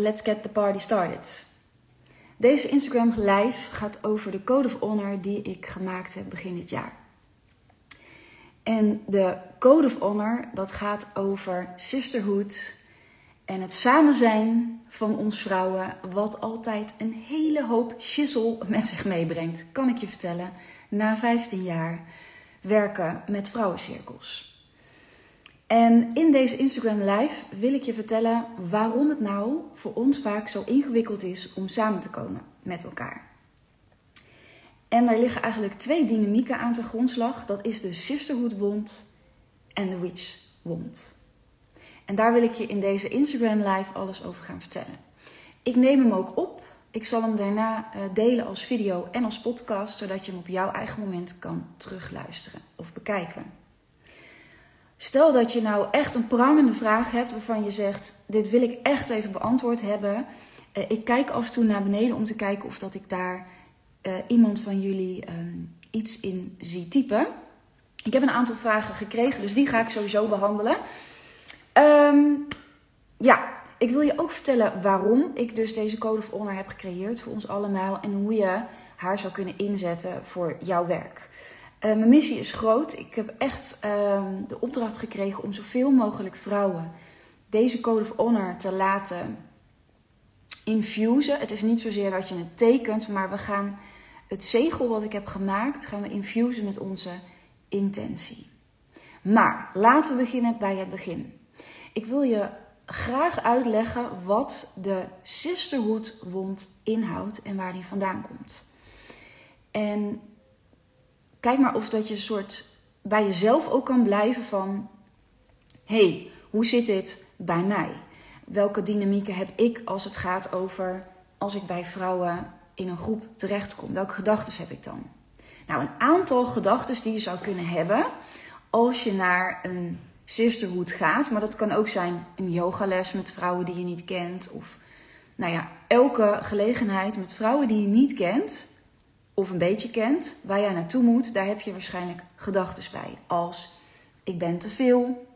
Let's get the party started. Deze Instagram live gaat over de Code of Honor die ik gemaakt heb begin dit jaar. En de Code of Honor, dat gaat over sisterhood en het samen zijn van ons vrouwen, wat altijd een hele hoop shizzle met zich meebrengt, kan ik je vertellen, na 15 jaar werken met vrouwencirkels. En in deze Instagram Live wil ik je vertellen waarom het nou voor ons vaak zo ingewikkeld is om samen te komen met elkaar. En daar liggen eigenlijk twee dynamieken aan te grondslag. Dat is de sisterhood wond en de witch wond. En daar wil ik je in deze Instagram Live alles over gaan vertellen. Ik neem hem ook op. Ik zal hem daarna eh, delen als video en als podcast, zodat je hem op jouw eigen moment kan terugluisteren of bekijken. Stel dat je nou echt een prangende vraag hebt waarvan je zegt: Dit wil ik echt even beantwoord hebben. Uh, ik kijk af en toe naar beneden om te kijken of dat ik daar uh, iemand van jullie um, iets in zie typen. Ik heb een aantal vragen gekregen, dus die ga ik sowieso behandelen. Um, ja, ik wil je ook vertellen waarom ik dus deze Code of Honor heb gecreëerd voor ons allemaal en hoe je haar zou kunnen inzetten voor jouw werk. Uh, mijn missie is groot. Ik heb echt uh, de opdracht gekregen om zoveel mogelijk vrouwen deze Code of Honor te laten infusen. Het is niet zozeer dat je het tekent, maar we gaan het zegel wat ik heb gemaakt, gaan we infusen met onze intentie. Maar laten we beginnen bij het begin. Ik wil je graag uitleggen wat de Sisterhood wond inhoudt en waar die vandaan komt. En kijk maar of dat je een soort bij jezelf ook kan blijven van: hey, hoe zit dit bij mij? Welke dynamieken heb ik als het gaat over als ik bij vrouwen in een groep terechtkom? Welke gedachten heb ik dan? Nou, een aantal gedachten die je zou kunnen hebben als je naar een sisterhood gaat. Maar dat kan ook zijn een yogales met vrouwen die je niet kent. Of nou ja, elke gelegenheid met vrouwen die je niet kent. Of een beetje kent, waar jij naartoe moet, daar heb je waarschijnlijk gedachten bij. Als ik ben te veel.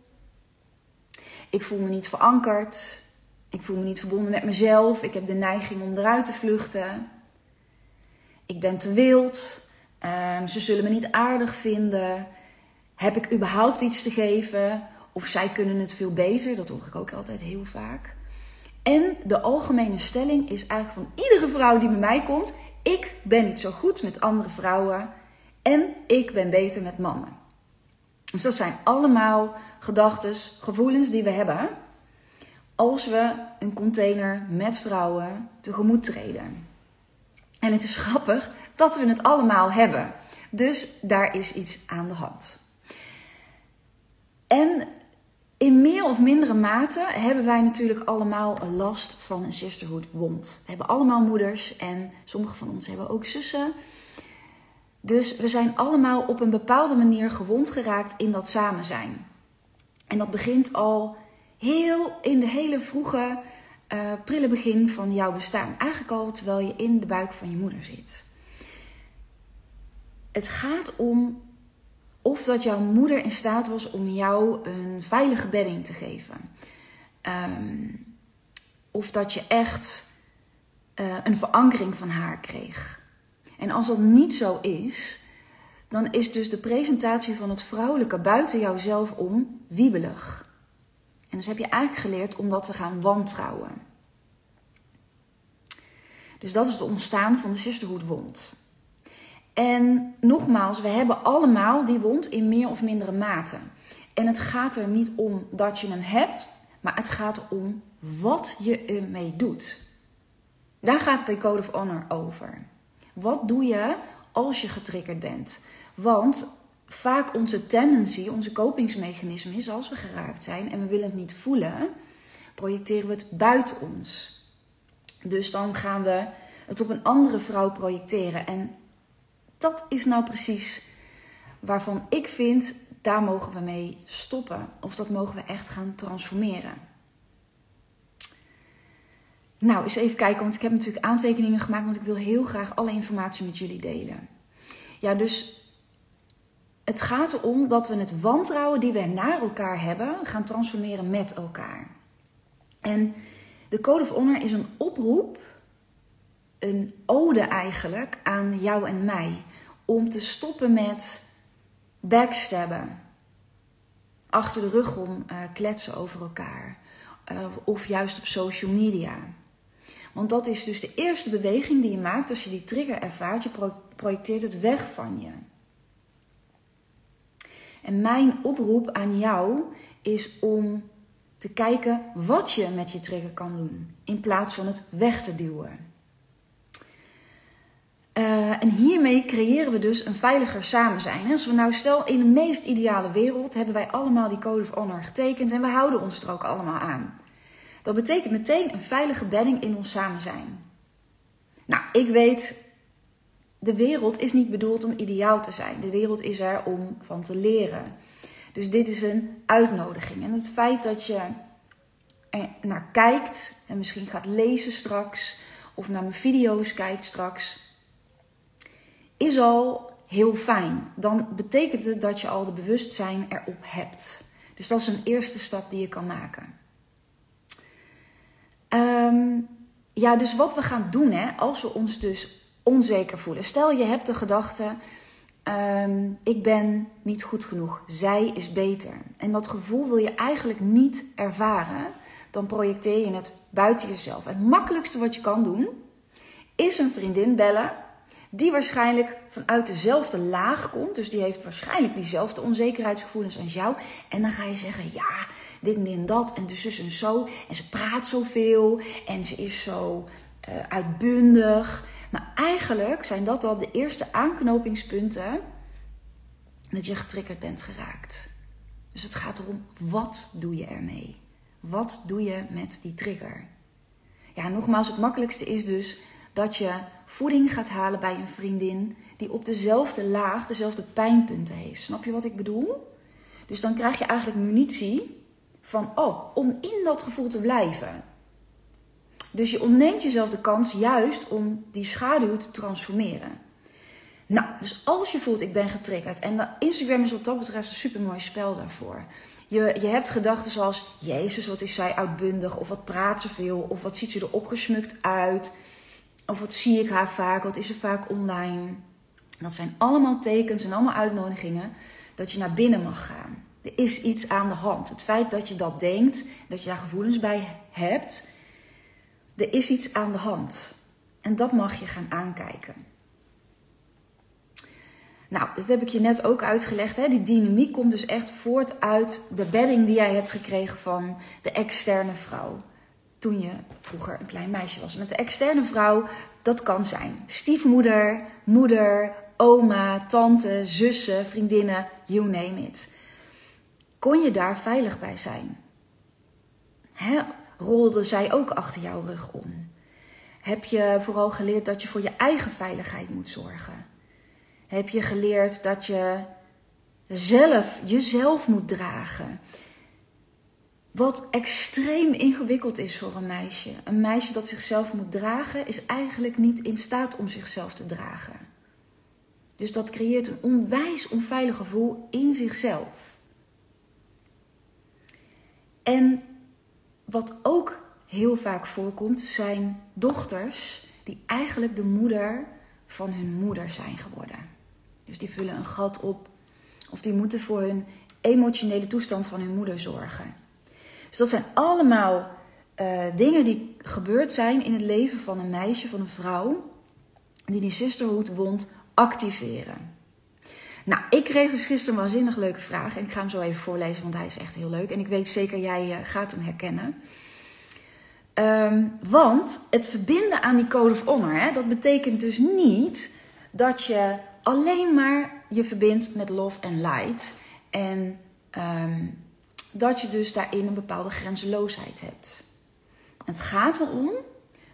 Ik voel me niet verankerd. Ik voel me niet verbonden met mezelf. Ik heb de neiging om eruit te vluchten. Ik ben te wild. Um, ze zullen me niet aardig vinden. Heb ik überhaupt iets te geven? Of zij kunnen het veel beter? Dat hoor ik ook altijd heel vaak. En de algemene stelling is eigenlijk van iedere vrouw die bij mij komt: ik ben niet zo goed met andere vrouwen en ik ben beter met mannen. Dus dat zijn allemaal gedachten, gevoelens die we hebben als we een container met vrouwen tegemoet treden. En het is grappig dat we het allemaal hebben. Dus daar is iets aan de hand. En in meer of mindere mate hebben wij natuurlijk allemaal last van een sisterhood wond. We hebben allemaal moeders en sommige van ons hebben ook zussen. Dus we zijn allemaal op een bepaalde manier gewond geraakt in dat samen zijn. En dat begint al heel in de hele vroege, uh, prille begin van jouw bestaan. Eigenlijk al terwijl je in de buik van je moeder zit. Het gaat om of dat jouw moeder in staat was om jou een veilige bedding te geven. Um, of dat je echt uh, een verankering van haar kreeg. En als dat niet zo is, dan is dus de presentatie van het vrouwelijke buiten jouzelf om wiebelig. En dus heb je eigenlijk geleerd om dat te gaan wantrouwen. Dus dat is het ontstaan van de sisterhood wond. En nogmaals, we hebben allemaal die wond in meer of mindere mate. En het gaat er niet om dat je hem hebt, maar het gaat om wat je ermee doet. Daar gaat de Code of Honor over. Wat doe je als je getriggerd bent? Want vaak onze tendency, onze kopingsmechanisme is als we geraakt zijn en we willen het niet voelen, projecteren we het buiten ons. Dus dan gaan we het op een andere vrouw projecteren. En dat is nou precies waarvan ik vind, daar mogen we mee stoppen. Of dat mogen we echt gaan transformeren. Nou, eens even kijken, want ik heb natuurlijk aantekeningen gemaakt, want ik wil heel graag alle informatie met jullie delen. Ja, dus het gaat erom dat we het wantrouwen die we naar elkaar hebben, gaan transformeren met elkaar. En De Code of Honor is een oproep, een ode eigenlijk aan jou en mij. Om te stoppen met backstabben. Achter de rug om uh, kletsen over elkaar. Uh, of juist op social media. Want dat is dus de eerste beweging die je maakt als je die trigger ervaart. Je projecteert het weg van je. En mijn oproep aan jou is om te kijken wat je met je trigger kan doen, in plaats van het weg te duwen. Uh, en hiermee creëren we dus een veiliger samen zijn. Als we nou stel in de meest ideale wereld hebben wij allemaal die Code of Honor getekend en we houden ons er ook allemaal aan. Dat betekent meteen een veilige bedding in ons samen zijn. Nou, ik weet, de wereld is niet bedoeld om ideaal te zijn. De wereld is er om van te leren. Dus dit is een uitnodiging. En het feit dat je er naar kijkt en misschien gaat lezen straks of naar mijn video's kijkt straks, is al heel fijn. Dan betekent het dat je al de bewustzijn erop hebt. Dus dat is een eerste stap die je kan maken. Ehm, ja, dus wat we gaan doen hè, als we ons dus onzeker voelen. Stel je hebt de gedachte, Ehm, ik ben niet goed genoeg. Zij is beter. En dat gevoel wil je eigenlijk niet ervaren. Dan projecteer je het buiten jezelf. Het makkelijkste wat je kan doen is een vriendin bellen. Die waarschijnlijk vanuit dezelfde laag komt. Dus die heeft waarschijnlijk diezelfde onzekerheidsgevoelens als jou. En dan ga je zeggen: Ja, dit en dat. En dus zus en zo. En ze praat zoveel. En ze is zo uh, uitbundig. Maar eigenlijk zijn dat al de eerste aanknopingspunten dat je getriggerd bent geraakt. Dus het gaat erom, wat doe je ermee? Wat doe je met die trigger? Ja, nogmaals, het makkelijkste is dus dat je voeding gaat halen bij een vriendin die op dezelfde laag, dezelfde pijnpunten heeft. Snap je wat ik bedoel? Dus dan krijg je eigenlijk munitie van, oh, om in dat gevoel te blijven. Dus je ontneemt jezelf de kans juist om die schaduw te transformeren. Nou, dus als je voelt ik ben getriggerd. En Instagram is wat dat betreft een supermooi spel daarvoor. Je, je hebt gedachten zoals, Jezus, wat is zij uitbundig? Of wat praat ze veel? Of wat ziet ze er opgesmukt uit? Of wat zie ik haar vaak? Wat is ze vaak online? Dat zijn allemaal tekens en allemaal uitnodigingen dat je naar binnen mag gaan. Er is iets aan de hand. Het feit dat je dat denkt, dat je daar gevoelens bij hebt, er is iets aan de hand. En dat mag je gaan aankijken. Nou, dat heb ik je net ook uitgelegd. Hè? Die dynamiek komt dus echt voort uit de bedding die jij hebt gekregen van de externe vrouw. Toen je vroeger een klein meisje was. Met de externe vrouw, dat kan zijn stiefmoeder, moeder, oma, tante, zussen, vriendinnen, you name it. Kon je daar veilig bij zijn? Hè? rolde zij ook achter jouw rug om? Heb je vooral geleerd dat je voor je eigen veiligheid moet zorgen? Heb je geleerd dat je zelf jezelf moet dragen? Wat extreem ingewikkeld is voor een meisje. Een meisje dat zichzelf moet dragen, is eigenlijk niet in staat om zichzelf te dragen. Dus dat creëert een onwijs onveilig gevoel in zichzelf. En wat ook heel vaak voorkomt, zijn dochters die eigenlijk de moeder van hun moeder zijn geworden. Dus die vullen een gat op of die moeten voor hun emotionele toestand van hun moeder zorgen. Dus dat zijn allemaal uh, dingen die gebeurd zijn in het leven van een meisje, van een vrouw, die die sisterhood wond activeren. Nou, ik kreeg dus gisteren een waanzinnig leuke vraag. En ik ga hem zo even voorlezen, want hij is echt heel leuk. En ik weet zeker, jij uh, gaat hem herkennen. Um, want het verbinden aan die code of honor, hè, dat betekent dus niet dat je alleen maar je verbindt met love en light. En um, dat je dus daarin een bepaalde grenzeloosheid hebt. Het gaat erom,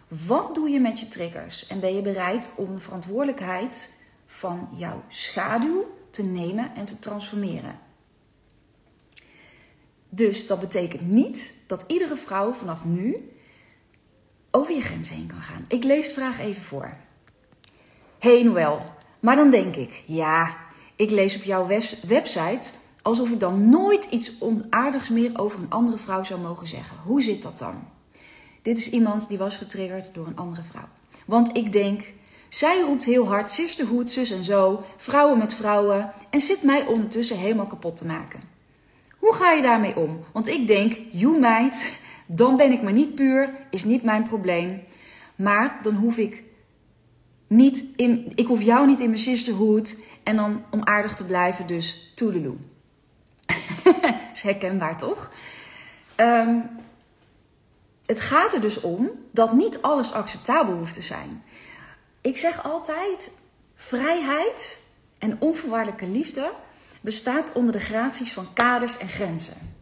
wat doe je met je triggers? En ben je bereid om de verantwoordelijkheid van jouw schaduw te nemen en te transformeren. Dus dat betekent niet dat iedere vrouw vanaf nu over je grenzen heen kan gaan. Ik lees de vraag even voor. Hey Noël, maar dan denk ik, ja, ik lees op jouw website alsof ik dan nooit iets onaardigs meer over een andere vrouw zou mogen zeggen. Hoe zit dat dan? Dit is iemand die was getriggerd door een andere vrouw. Want ik denk, zij roept heel hard sisterhood, zus en zo, vrouwen met vrouwen en zit mij ondertussen helemaal kapot te maken. Hoe ga je daarmee om? Want ik denk, you meid, dan ben ik maar niet puur, is niet mijn probleem. Maar dan hoef ik niet in, ik hoef jou niet in mijn sisterhood en dan om aardig te blijven, dus toedeloe. is herkenbaar toch? Ehm, het gaat er dus om dat niet alles acceptabel hoeft te zijn. Ik zeg altijd: vrijheid en onvoorwaardelijke liefde bestaat onder de graties van kaders en grenzen.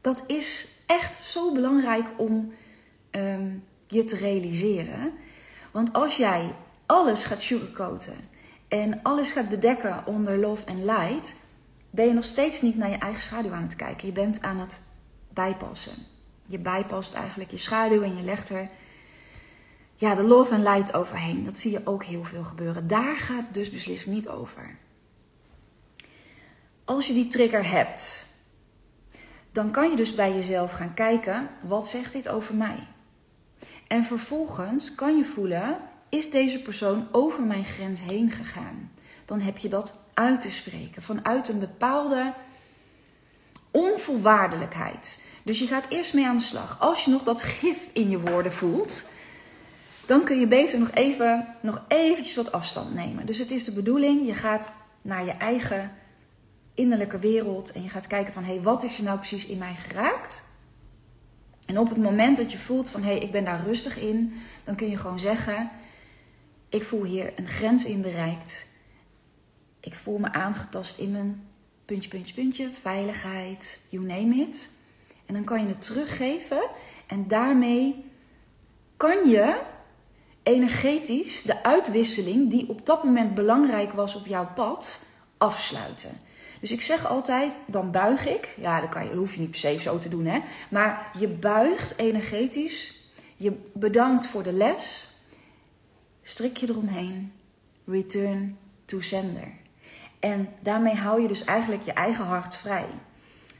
Dat is echt zo belangrijk om ehm, je te realiseren. Want als jij alles gaat sugarcoaten en alles gaat bedekken onder love en light, ben je nog steeds niet naar je eigen schaduw aan het kijken. Je bent aan het bijpassen. Je bijpast eigenlijk je schaduw en je legt er ja, de love en light overheen. Dat zie je ook heel veel gebeuren. Daar gaat dus beslist niet over. Als je die trigger hebt, dan kan je dus bij jezelf gaan kijken: wat zegt dit over mij? En vervolgens kan je voelen: is deze persoon over mijn grens heen gegaan? Dan heb je dat uit te spreken vanuit een bepaalde onvoorwaardelijkheid. Dus je gaat eerst mee aan de slag. Als je nog dat gif in je woorden voelt, dan kun je beter nog even, nog eventjes wat afstand nemen. Dus het is de bedoeling, je gaat naar je eigen innerlijke wereld en je gaat kijken van, hé, hey, wat is er nou precies in mij geraakt? En op het moment dat je voelt van, hé, hey, ik ben daar rustig in, dan kun je gewoon zeggen, ik voel hier een grens in bereikt. Ik voel me aangetast in mijn puntje, puntje, puntje, veiligheid, you name it. En dan kan je het teruggeven en daarmee kan je energetisch de uitwisseling die op dat moment belangrijk was op jouw pad afsluiten. Dus ik zeg altijd, dan buig ik. Ja, dan, kan je, dat hoef je niet per se zo te doen, hè. Maar je buigt energetisch. Je bedankt voor de les. Strik je eromheen. Return to sender. En daarmee hou je dus eigenlijk je eigen hart vrij.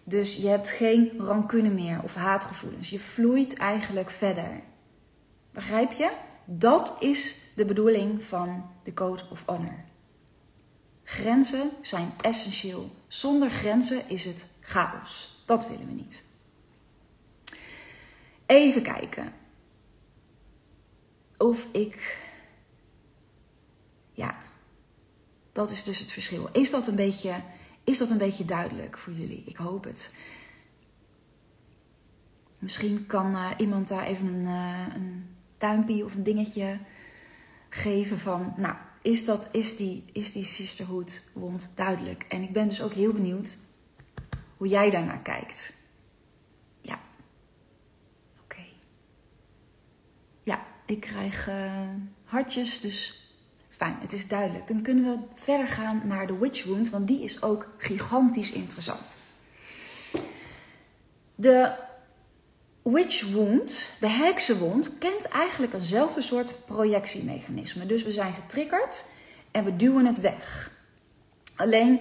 Dus je hebt geen rancune meer of haatgevoelens. Je vloeit eigenlijk verder. Begrijp je? Dat is de bedoeling van de Code of Honor. Grenzen zijn essentieel. Zonder grenzen is het chaos. Dat willen we niet. Even kijken of ik. Ja, dat is dus het verschil. Is dat een beetje, is dat een beetje duidelijk voor jullie? Ik hoop het. Misschien kan uh, iemand daar even een, uh, een of een dingetje geven van, nou, is, dat, is, die, is die sisterhood wond duidelijk? En ik ben dus ook heel benieuwd hoe jij daarnaar kijkt. Ja. Oké. Ja, ik krijg uh, hartjes, dus fijn, het is duidelijk. Dan kunnen we verder gaan naar de witch wound, want die is ook gigantisch interessant. De witch wound, de heksenwond, kent eigenlijk eenzelfde soort projectiemechanisme. Dus we zijn getriggerd en we duwen het weg. Alleen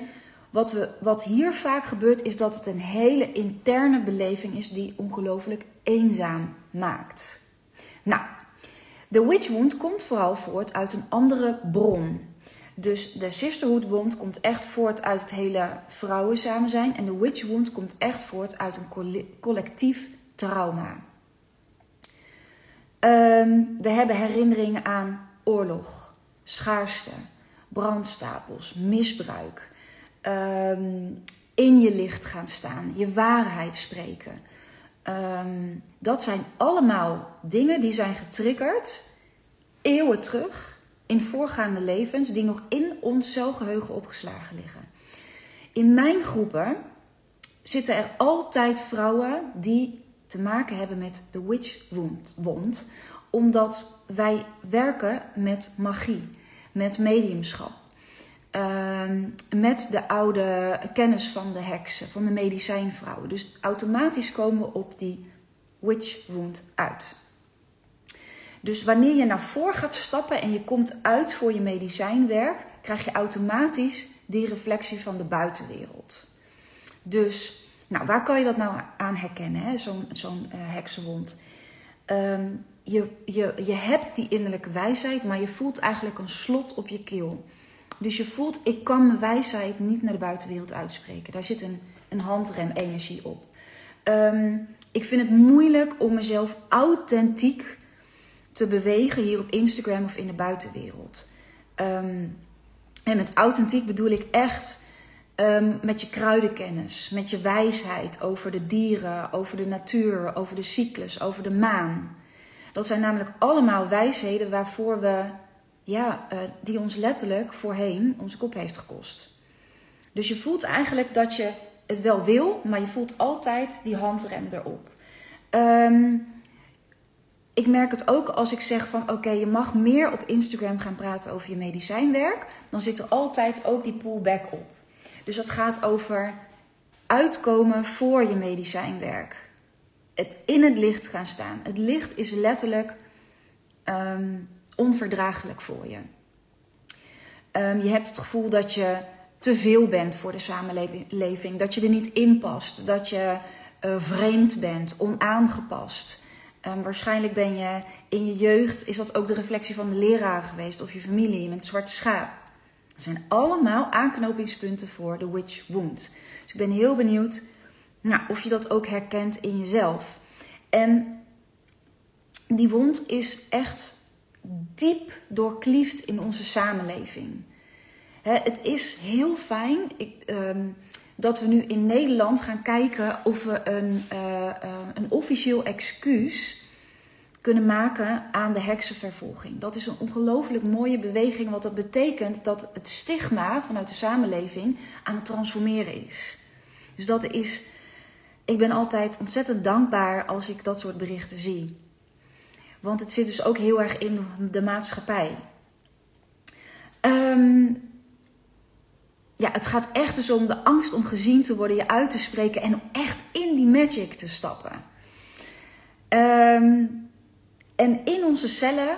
wat, we, wat hier vaak gebeurt, is dat het een hele interne beleving is die ongelooflijk eenzaam maakt. Nou, de witch wound komt vooral voort uit een andere bron. Dus de sisterhood wound komt echt voort uit het hele vrouwen samen zijn. En de witch wound komt echt voort uit een collectief trauma. Ehm, we hebben herinneringen aan oorlog, schaarste, brandstapels, misbruik. Ehm, in je licht gaan staan, je waarheid spreken. Ehm, dat zijn allemaal dingen die zijn getriggerd eeuwen terug in voorgaande levens, die nog in ons celgeheugen opgeslagen liggen. In mijn groepen zitten er altijd vrouwen die te maken hebben met de witch wond, omdat wij werken met magie, met mediumschap. Ehm, met de oude kennis van de heksen, van de medicijnvrouwen. Dus automatisch komen we op die witch wound uit. Dus wanneer je naar voren gaat stappen en je komt uit voor je medicijnwerk, krijg je automatisch die reflectie van de buitenwereld. Dus nou, waar kan je dat nou aan herkennen, zo'n uh, heksenwond? ehm, je, je, je hebt die innerlijke wijsheid, maar je voelt eigenlijk een slot op je keel. Dus je voelt, ik kan mijn wijsheid niet naar de buitenwereld uitspreken. Daar zit een, een handrem-energie op. Ehm, ik vind het moeilijk om mezelf authentiek te bewegen hier op Instagram of in de buitenwereld. Ehm, en met authentiek bedoel ik echt ehm, met je kruidenkennis, met je wijsheid over de dieren, over de natuur, over de cyclus, over de maan. Dat zijn namelijk allemaal wijsheden waarvoor we, ja, uh, die ons letterlijk voorheen onze kop heeft gekost. Dus je voelt eigenlijk dat je het wel wil, maar je voelt altijd die handrem erop. Um, ik merk het ook als ik zeg van oké, je mag meer op Instagram gaan praten over je medicijnwerk. Dan zit er altijd ook die pullback op. Dus dat gaat over uitkomen voor je medicijnwerk. Het in het licht gaan staan. Het licht is letterlijk um, onverdraaglijk voor je. Um, je hebt het gevoel dat je te veel bent voor de samenleving. Dat je er niet in past. Dat je uh, vreemd bent, onaangepast. Um, waarschijnlijk ben je in je jeugd, is dat ook de reflectie van de leraar geweest of je familie, met het zwarte schaap. Dat zijn allemaal aanknopingspunten voor de witch wound. Dus ik ben heel benieuwd nou, of je dat ook herkent in jezelf. En die wond is echt diep doorkliefd in onze samenleving. het is heel fijn. Um, dat we nu in Nederland gaan kijken of we een, uh, uh, een officieel excuus kunnen maken aan de heksenvervolging. Dat is een ongelooflijk mooie beweging, wat dat betekent dat het stigma vanuit de samenleving aan het transformeren is. Dus dat is, ik ben altijd ontzettend dankbaar als ik dat soort berichten zie. Want het zit dus ook heel erg in de maatschappij. Um, ja, het gaat echt dus om de angst om gezien te worden, je uit te spreken en om echt in die magic te stappen. Um, en in onze cellen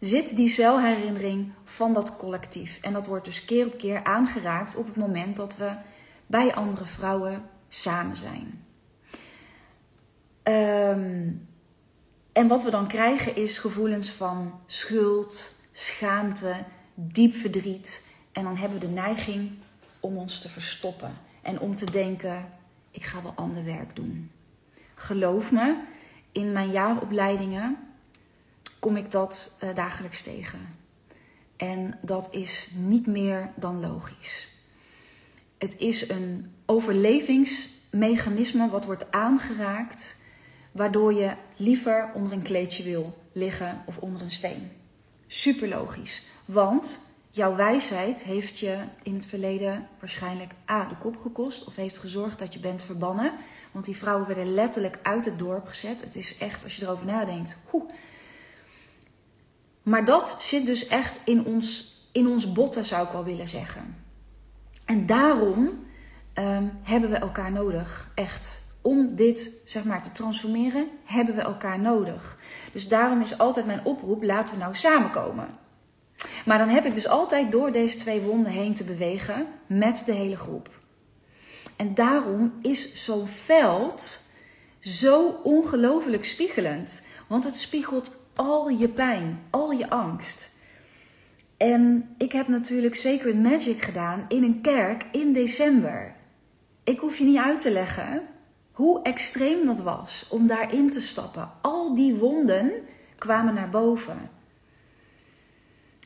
zit die celherinnering van dat collectief. En dat wordt dus keer op keer aangeraakt op het moment dat we bij andere vrouwen samen zijn. Um, en wat we dan krijgen is gevoelens van schuld, schaamte, diep verdriet. En dan hebben we de neiging om ons te verstoppen en om te denken: ik ga wel ander werk doen. Geloof me, in mijn jaaropleidingen kom ik dat uh, dagelijks tegen. En dat is niet meer dan logisch. Het is een overlevingsmechanisme wat wordt aangeraakt, waardoor je liever onder een kleedje wil liggen of onder een steen. Super logisch, want jouw wijsheid heeft je in het verleden waarschijnlijk A. de kop gekost of heeft gezorgd dat je bent verbannen. Want die vrouwen werden letterlijk uit het dorp gezet. Het is echt, als je erover nadenkt. Maar dat zit dus echt in ons, in ons botten, zou ik wel willen zeggen. En daarom um, hebben we elkaar nodig, echt. Om dit zeg maar te transformeren, hebben we elkaar nodig. Dus daarom is altijd mijn oproep: laten we nou samenkomen. Maar dan heb ik dus altijd door deze twee wonden heen te bewegen met de hele groep. En daarom is zo'n veld zo ongelooflijk spiegelend. Want het spiegelt al je pijn, al je angst. En ik heb natuurlijk Sacred Magic gedaan in een kerk in december. Ik hoef je niet uit te leggen hoe extreem dat was om daarin te stappen. Al die wonden kwamen naar boven.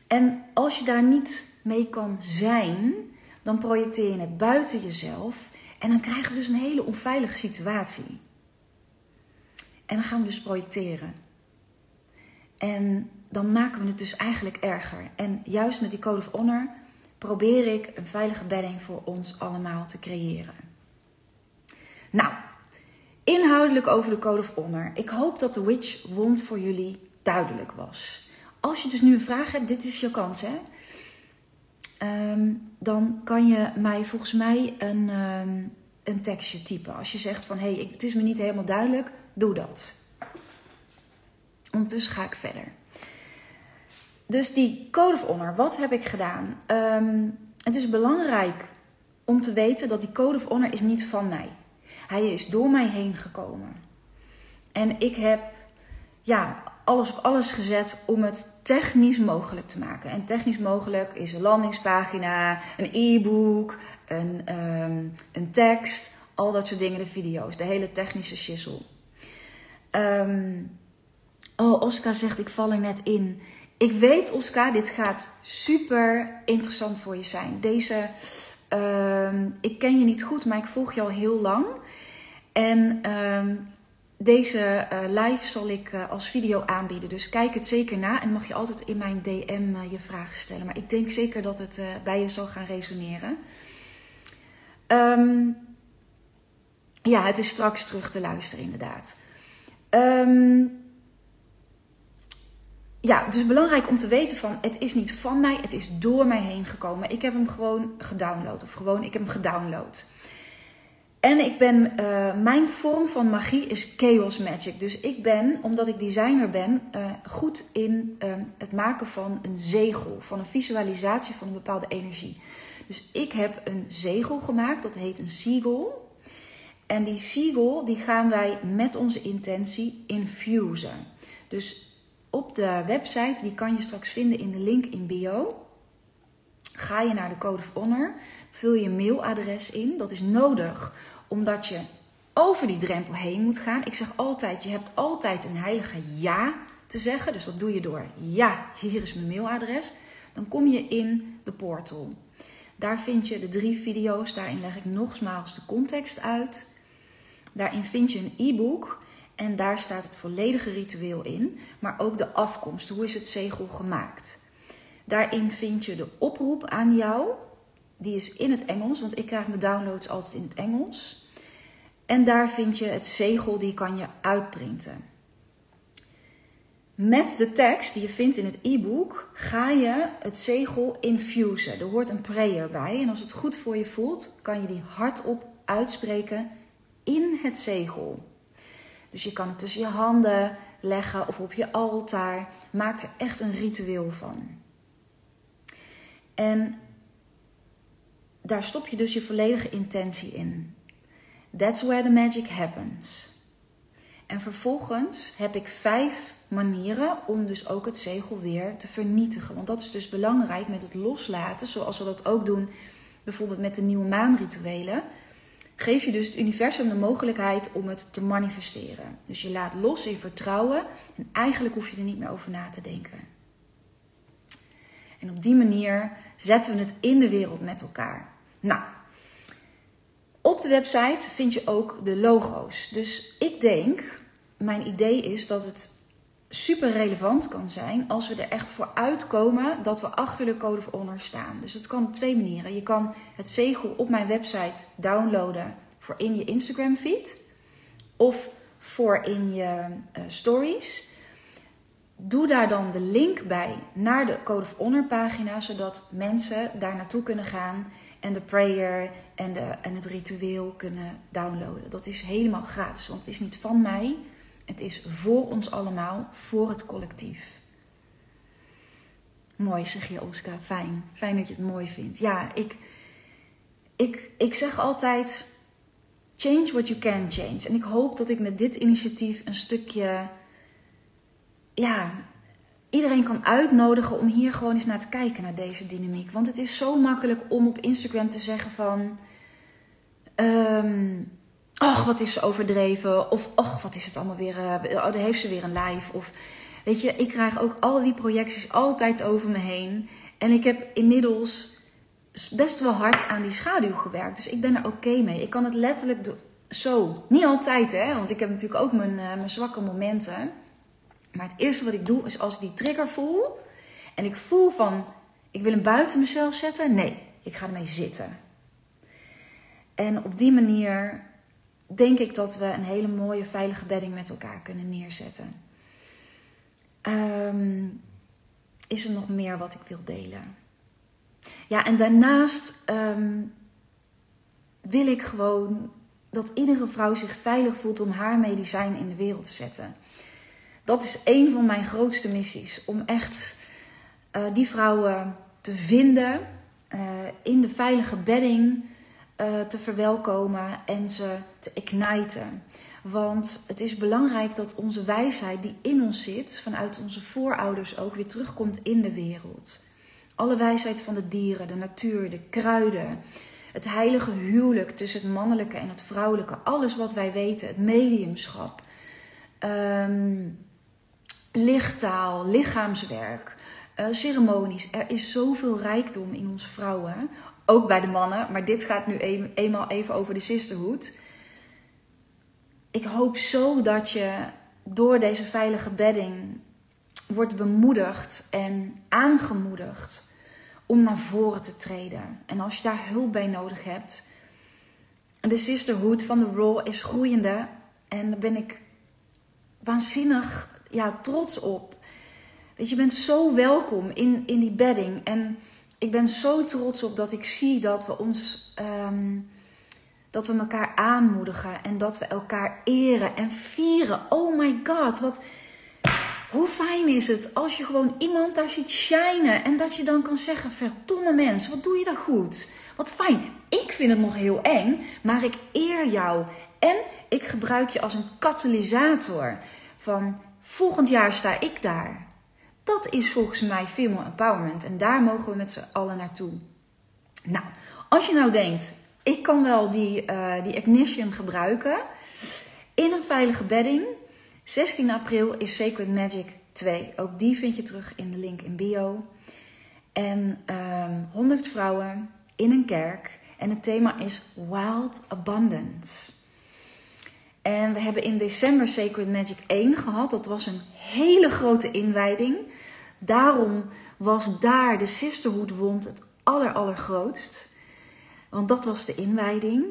En als je daar niet mee kan zijn, dan projecteer je het buiten jezelf en dan krijgen we dus een hele onveilige situatie. En dan gaan we dus projecteren. En dan maken we het dus eigenlijk erger. En juist met die Code of Honor probeer ik een veilige bedding voor ons allemaal te creëren. Nou, inhoudelijk over de Code of Honor. Ik hoop dat de Witch Wond voor jullie duidelijk was. Als je dus nu een vraag hebt, dit is je kans hè. Um, dan kan je mij volgens mij een, um, een tekstje typen. Als je zegt van hé, hey, het is me niet helemaal duidelijk, doe dat. Ondertussen ga ik verder. Dus die Code of Honor, wat heb ik gedaan? Um, het is belangrijk om te weten dat die Code of Honor is niet van mij. Hij is door mij heen gekomen. En ik heb ja, alles op alles gezet om het technisch mogelijk te maken. En technisch mogelijk is een landingspagina, een e-book, een, ehm, een tekst, al dat soort dingen, de video's, de hele technische shizzle. Um, oh, Oscar zegt, ik val er net in. Ik weet, Oscar, dit gaat super interessant voor je zijn. Deze, uh, ik ken je niet goed, maar ik volg je al heel lang. En uh, deze uh, live zal ik uh, als video aanbieden. Dus kijk het zeker na en mag je altijd in mijn DM uh, je vragen stellen. Maar ik denk zeker dat het bij je zal gaan resoneren. Um, ja, het is straks terug te luisteren, inderdaad. Um, ja, dus belangrijk om te weten van het is niet van mij, het is door mij heen gekomen. Ik heb hem gewoon gedownload of gewoon ik heb hem gedownload. En ik ben, uh, mijn vorm van magie is chaos magic. Dus ik ben, omdat ik designer ben, uh, goed in uh, het maken van een zegel, van een visualisatie van een bepaalde energie. Dus ik heb een zegel gemaakt, dat heet een siegel. En die siegel die gaan wij met onze intentie infusen. Dus op de website, die kan je straks vinden in de link in bio. Ga je naar de Code of Honor, vul je mailadres in. Dat is nodig omdat je over die drempel heen moet gaan. Ik zeg altijd, je hebt altijd een heilige ja te zeggen. Dus dat doe je door ja, hier is mijn mailadres. Dan kom je in de portal. Daar vind je de drie video's. Daarin leg ik nogmaals de context uit. Daarin vind je een e-book. En daar staat het volledige ritueel in, maar ook de afkomst. Hoe is het zegel gemaakt? Daarin vind je de oproep aan jou. Die is in het Engels, want ik krijg mijn downloads altijd in het Engels. En daar vind je het zegel, die kan je uitprinten. Met de tekst die je vindt in het e-book ga je het zegel infusen. Er hoort een prayer bij. En als het goed voor je voelt, kan je die hardop uitspreken in het zegel. Dus je kan het tussen je handen leggen of op je altaar. Maak er echt een ritueel van. En daar stop je dus je volledige intentie in. That's where the magic happens. En vervolgens heb ik vijf manieren om dus ook het zegel weer te vernietigen. Want dat is dus belangrijk met het loslaten, zoals we dat ook doen bijvoorbeeld met de nieuwe maanrituelen geef je dus het universum de mogelijkheid om het te manifesteren. Dus je laat los in vertrouwen en eigenlijk hoef je er niet meer over na te denken. En op die manier zetten we het in de wereld met elkaar. Nou, op de website vind je ook de logo's. Dus ik denk, mijn idee is dat het super relevant kan zijn als we er echt voor uitkomen dat we achter de Code of Honor staan. Dus dat kan op twee manieren. Je kan het zegel op mijn website downloaden voor in je Instagram feed of voor in je uh, stories. Doe daar dan de link bij naar de Code of Honor pagina, zodat mensen daar naartoe kunnen gaan en de prayer en, de, en het ritueel kunnen downloaden. Dat is helemaal gratis, want het is niet van mij. Het is voor ons allemaal, voor het collectief. Mooi zeg je, Oscar. Fijn. Fijn dat je het mooi vindt. Ja, ik, ik, ik zeg altijd: change what you can change. En ik hoop dat ik met dit initiatief een stukje. Ja, iedereen kan uitnodigen om hier gewoon eens naar te kijken, naar deze dynamiek. Want het is zo makkelijk om op Instagram te zeggen van. Um, wat is ze overdreven. Of, ach, wat is het allemaal weer. Uh, oh, heeft ze weer een live. Of, weet je, ik krijg ook al die projecties altijd over me heen. En ik heb inmiddels best wel hard aan die schaduw gewerkt. Dus ik ben er oké mee. Ik kan het letterlijk zo. Niet altijd, hè. Want ik heb natuurlijk ook mijn, uh, mijn zwakke momenten. Maar het eerste wat ik doe is als ik die trigger voel. En ik voel van, ik wil hem buiten mezelf zetten. Nee, ik ga ermee zitten. En op die manier denk ik dat we een hele mooie veilige bedding met elkaar kunnen neerzetten. Um, is er nog meer wat ik wil delen? Ja, en daarnaast um, wil ik gewoon dat iedere vrouw zich veilig voelt om haar medicijn in de wereld te zetten. Dat is een van mijn grootste missies. Om echt uh, die vrouwen te vinden uh, in de veilige bedding uh, te verwelkomen en ze te igniten. Want het is belangrijk dat onze wijsheid die in ons zit, vanuit onze voorouders ook, weer terugkomt in de wereld. Alle wijsheid van de dieren, de natuur, de kruiden, het heilige huwelijk tussen het mannelijke en het vrouwelijke, alles wat wij weten, het mediumschap, um, lichttaal, lichaamswerk, uh, ceremonies. Er is zoveel rijkdom in onze vrouwen, ook bij de mannen, maar dit gaat nu eenmaal even over de sisterhood ik hoop zo dat je door deze veilige bedding wordt bemoedigd en aangemoedigd om naar voren te treden. En als je daar hulp bij nodig hebt, de sisterhood van de Raw is groeiende en daar ben ik waanzinnig ja, trots op. Weet je, je bent zo welkom in, in die bedding en ik ben zo trots op dat ik zie dat we ons ehm, dat we elkaar aanmoedigen en dat we elkaar eren en vieren. Oh my god, wat. Hoe fijn is het als je gewoon iemand daar ziet shinen en dat je dan kan zeggen: Verdomme mens, wat doe je daar goed? Wat fijn. Ik vind het nog heel eng, maar ik eer jou. En ik gebruik je als een katalysator van volgend jaar sta ik daar. Dat is volgens mij female empowerment en daar mogen we met z'n allen naartoe. Nou, als je nou denkt, ik kan wel die, uh, die ignition gebruiken in een veilige bedding. 16 april is Sacred Magic 2. Ook die vind je terug in de link in bio. En um, ehm, 100 vrouwen in een kerk. En het thema is Wild Abundance. En we hebben in december Sacred Magic 1 gehad. Dat was een hele grote inwijding. Daarom was daar de Sisterhood Wond het aller, allergrootst. Want dat was de inwijding.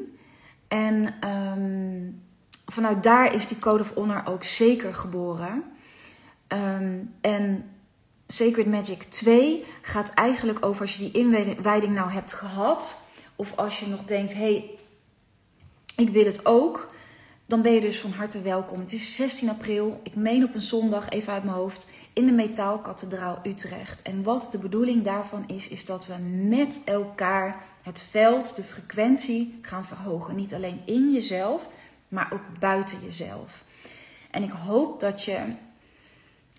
En um, vanuit daar is die Code of Honor ook zeker geboren. Um, en Sacred Magic 2 gaat eigenlijk over als je die inwijding nou hebt gehad. Of als je nog denkt, hé, hey, ik wil het ook dan ben je dus van harte welkom. Het is 16 april, ik meen op een zondag, even uit mijn hoofd, in de Metaalkathedraal Utrecht. En wat de bedoeling daarvan is, is dat we met elkaar het veld, de frequentie gaan verhogen. Niet alleen in jezelf, maar ook buiten jezelf. En ik hoop dat je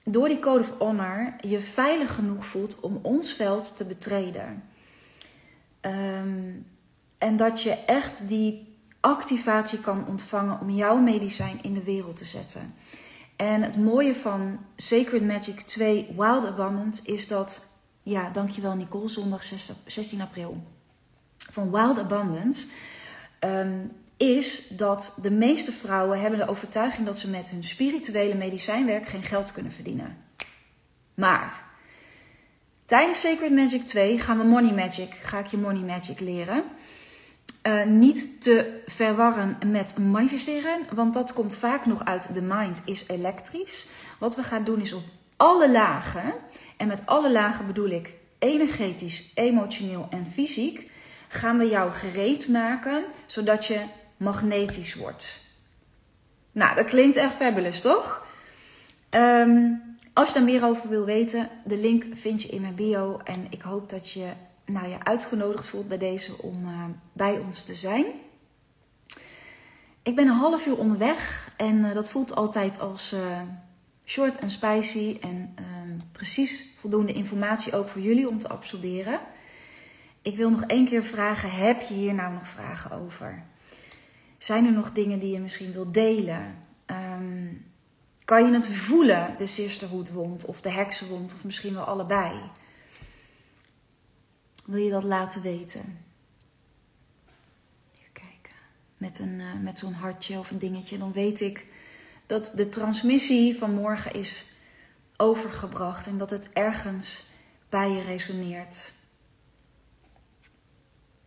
door die Code of Honor je veilig genoeg voelt om ons veld te betreden. Um, en dat je echt die activatie kan ontvangen om jouw medicijn in de wereld te zetten. En het mooie van Sacred Magic 2 Wild Abundance is dat, ja, dankjewel Nicole, zondag 16 april. Van Wild Abundance um, is dat de meeste vrouwen hebben de overtuiging dat ze met hun spirituele medicijnwerk geen geld kunnen verdienen. Maar tijdens Sacred Magic 2 gaan we Money Magic, ga ik je Money Magic leren. Uh, niet te verwarren met manifesteren, want dat komt vaak nog uit de mind, is elektrisch. Wat we gaan doen is op alle lagen, en met alle lagen bedoel ik energetisch, emotioneel en fysiek, gaan we jou gereed maken zodat je magnetisch wordt. Nou, dat klinkt echt fabulous, toch? Um, als je daar meer over wil weten, de link vind je in mijn bio. En ik hoop dat je nou ja, uitgenodigd voelt bij deze om uh, bij ons te zijn. Ik ben een half uur onderweg en uh, dat voelt altijd als uh, short en spicy en ehm, precies voldoende informatie ook voor jullie om te absorberen. Ik wil nog één keer vragen: heb je hier nou nog vragen over? Zijn er nog dingen die je misschien wilt delen? Um, kan je het voelen, de sisterhoodwond of de heksenwond, of misschien wel allebei? Wil je dat laten weten. Even kijken. Met, een, uh, met zo'n hartje of een dingetje. Dan weet ik dat de transmissie van morgen is overgebracht. En dat het ergens bij je resoneert.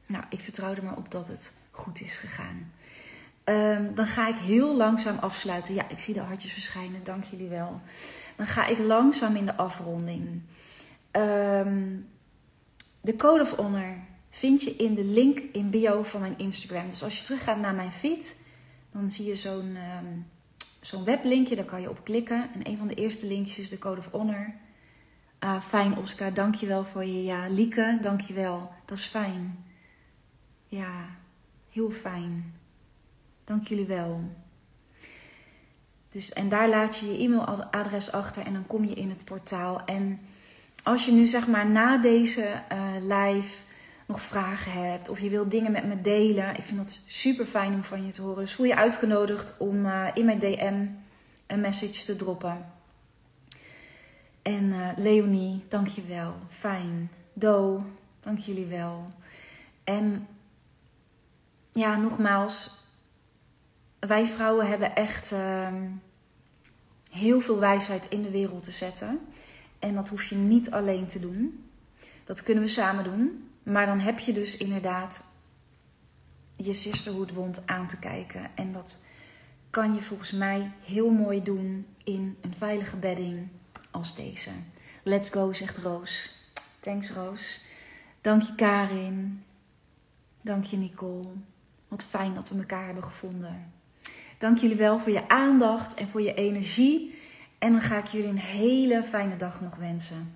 Nou, ik vertrouw er maar op dat het goed is gegaan. Um, dan ga ik heel langzaam afsluiten. Ja, ik zie de hartjes verschijnen. Dank jullie wel. Dan ga ik langzaam in de afronding. Um, de Code of Honor vind je in de link in bio van mijn Instagram. Dus als je teruggaat naar mijn feed, dan zie je zo'n um, zo'n weblinkje. Daar kan je op klikken. En een van de eerste linkjes is de Code of Honor. Uh, fijn, Oscar. Dankjewel voor je ja. Lieke, dankjewel. Dat is fijn. Ja, heel fijn. Dank jullie wel. Dus, en daar laat je je e-mailadres achter en dan kom je in het portaal. En als je nu zeg maar na deze uh, live nog vragen hebt of je wilt dingen met me delen, ik vind dat super fijn om van je te horen. Dus voel je uitgenodigd om uh, in mijn DM een message te droppen. En uh, Leonie, dank je wel. Fijn. Do, dank jullie wel. En ja, nogmaals, wij vrouwen hebben echt uh, heel veel wijsheid in de wereld te zetten. En dat hoef je niet alleen te doen. Dat kunnen we samen doen. Maar dan heb je dus inderdaad je sisterhoodwond aan te kijken. En dat kan je volgens mij heel mooi doen in een veilige bedding als deze. Let's go, zegt Roos. Thanks, Roos. Dank je, Karin. Dank je, Nicole. Wat fijn dat we elkaar hebben gevonden. Dank jullie wel voor je aandacht en voor je energie. En dan ga ik jullie een hele fijne dag nog wensen.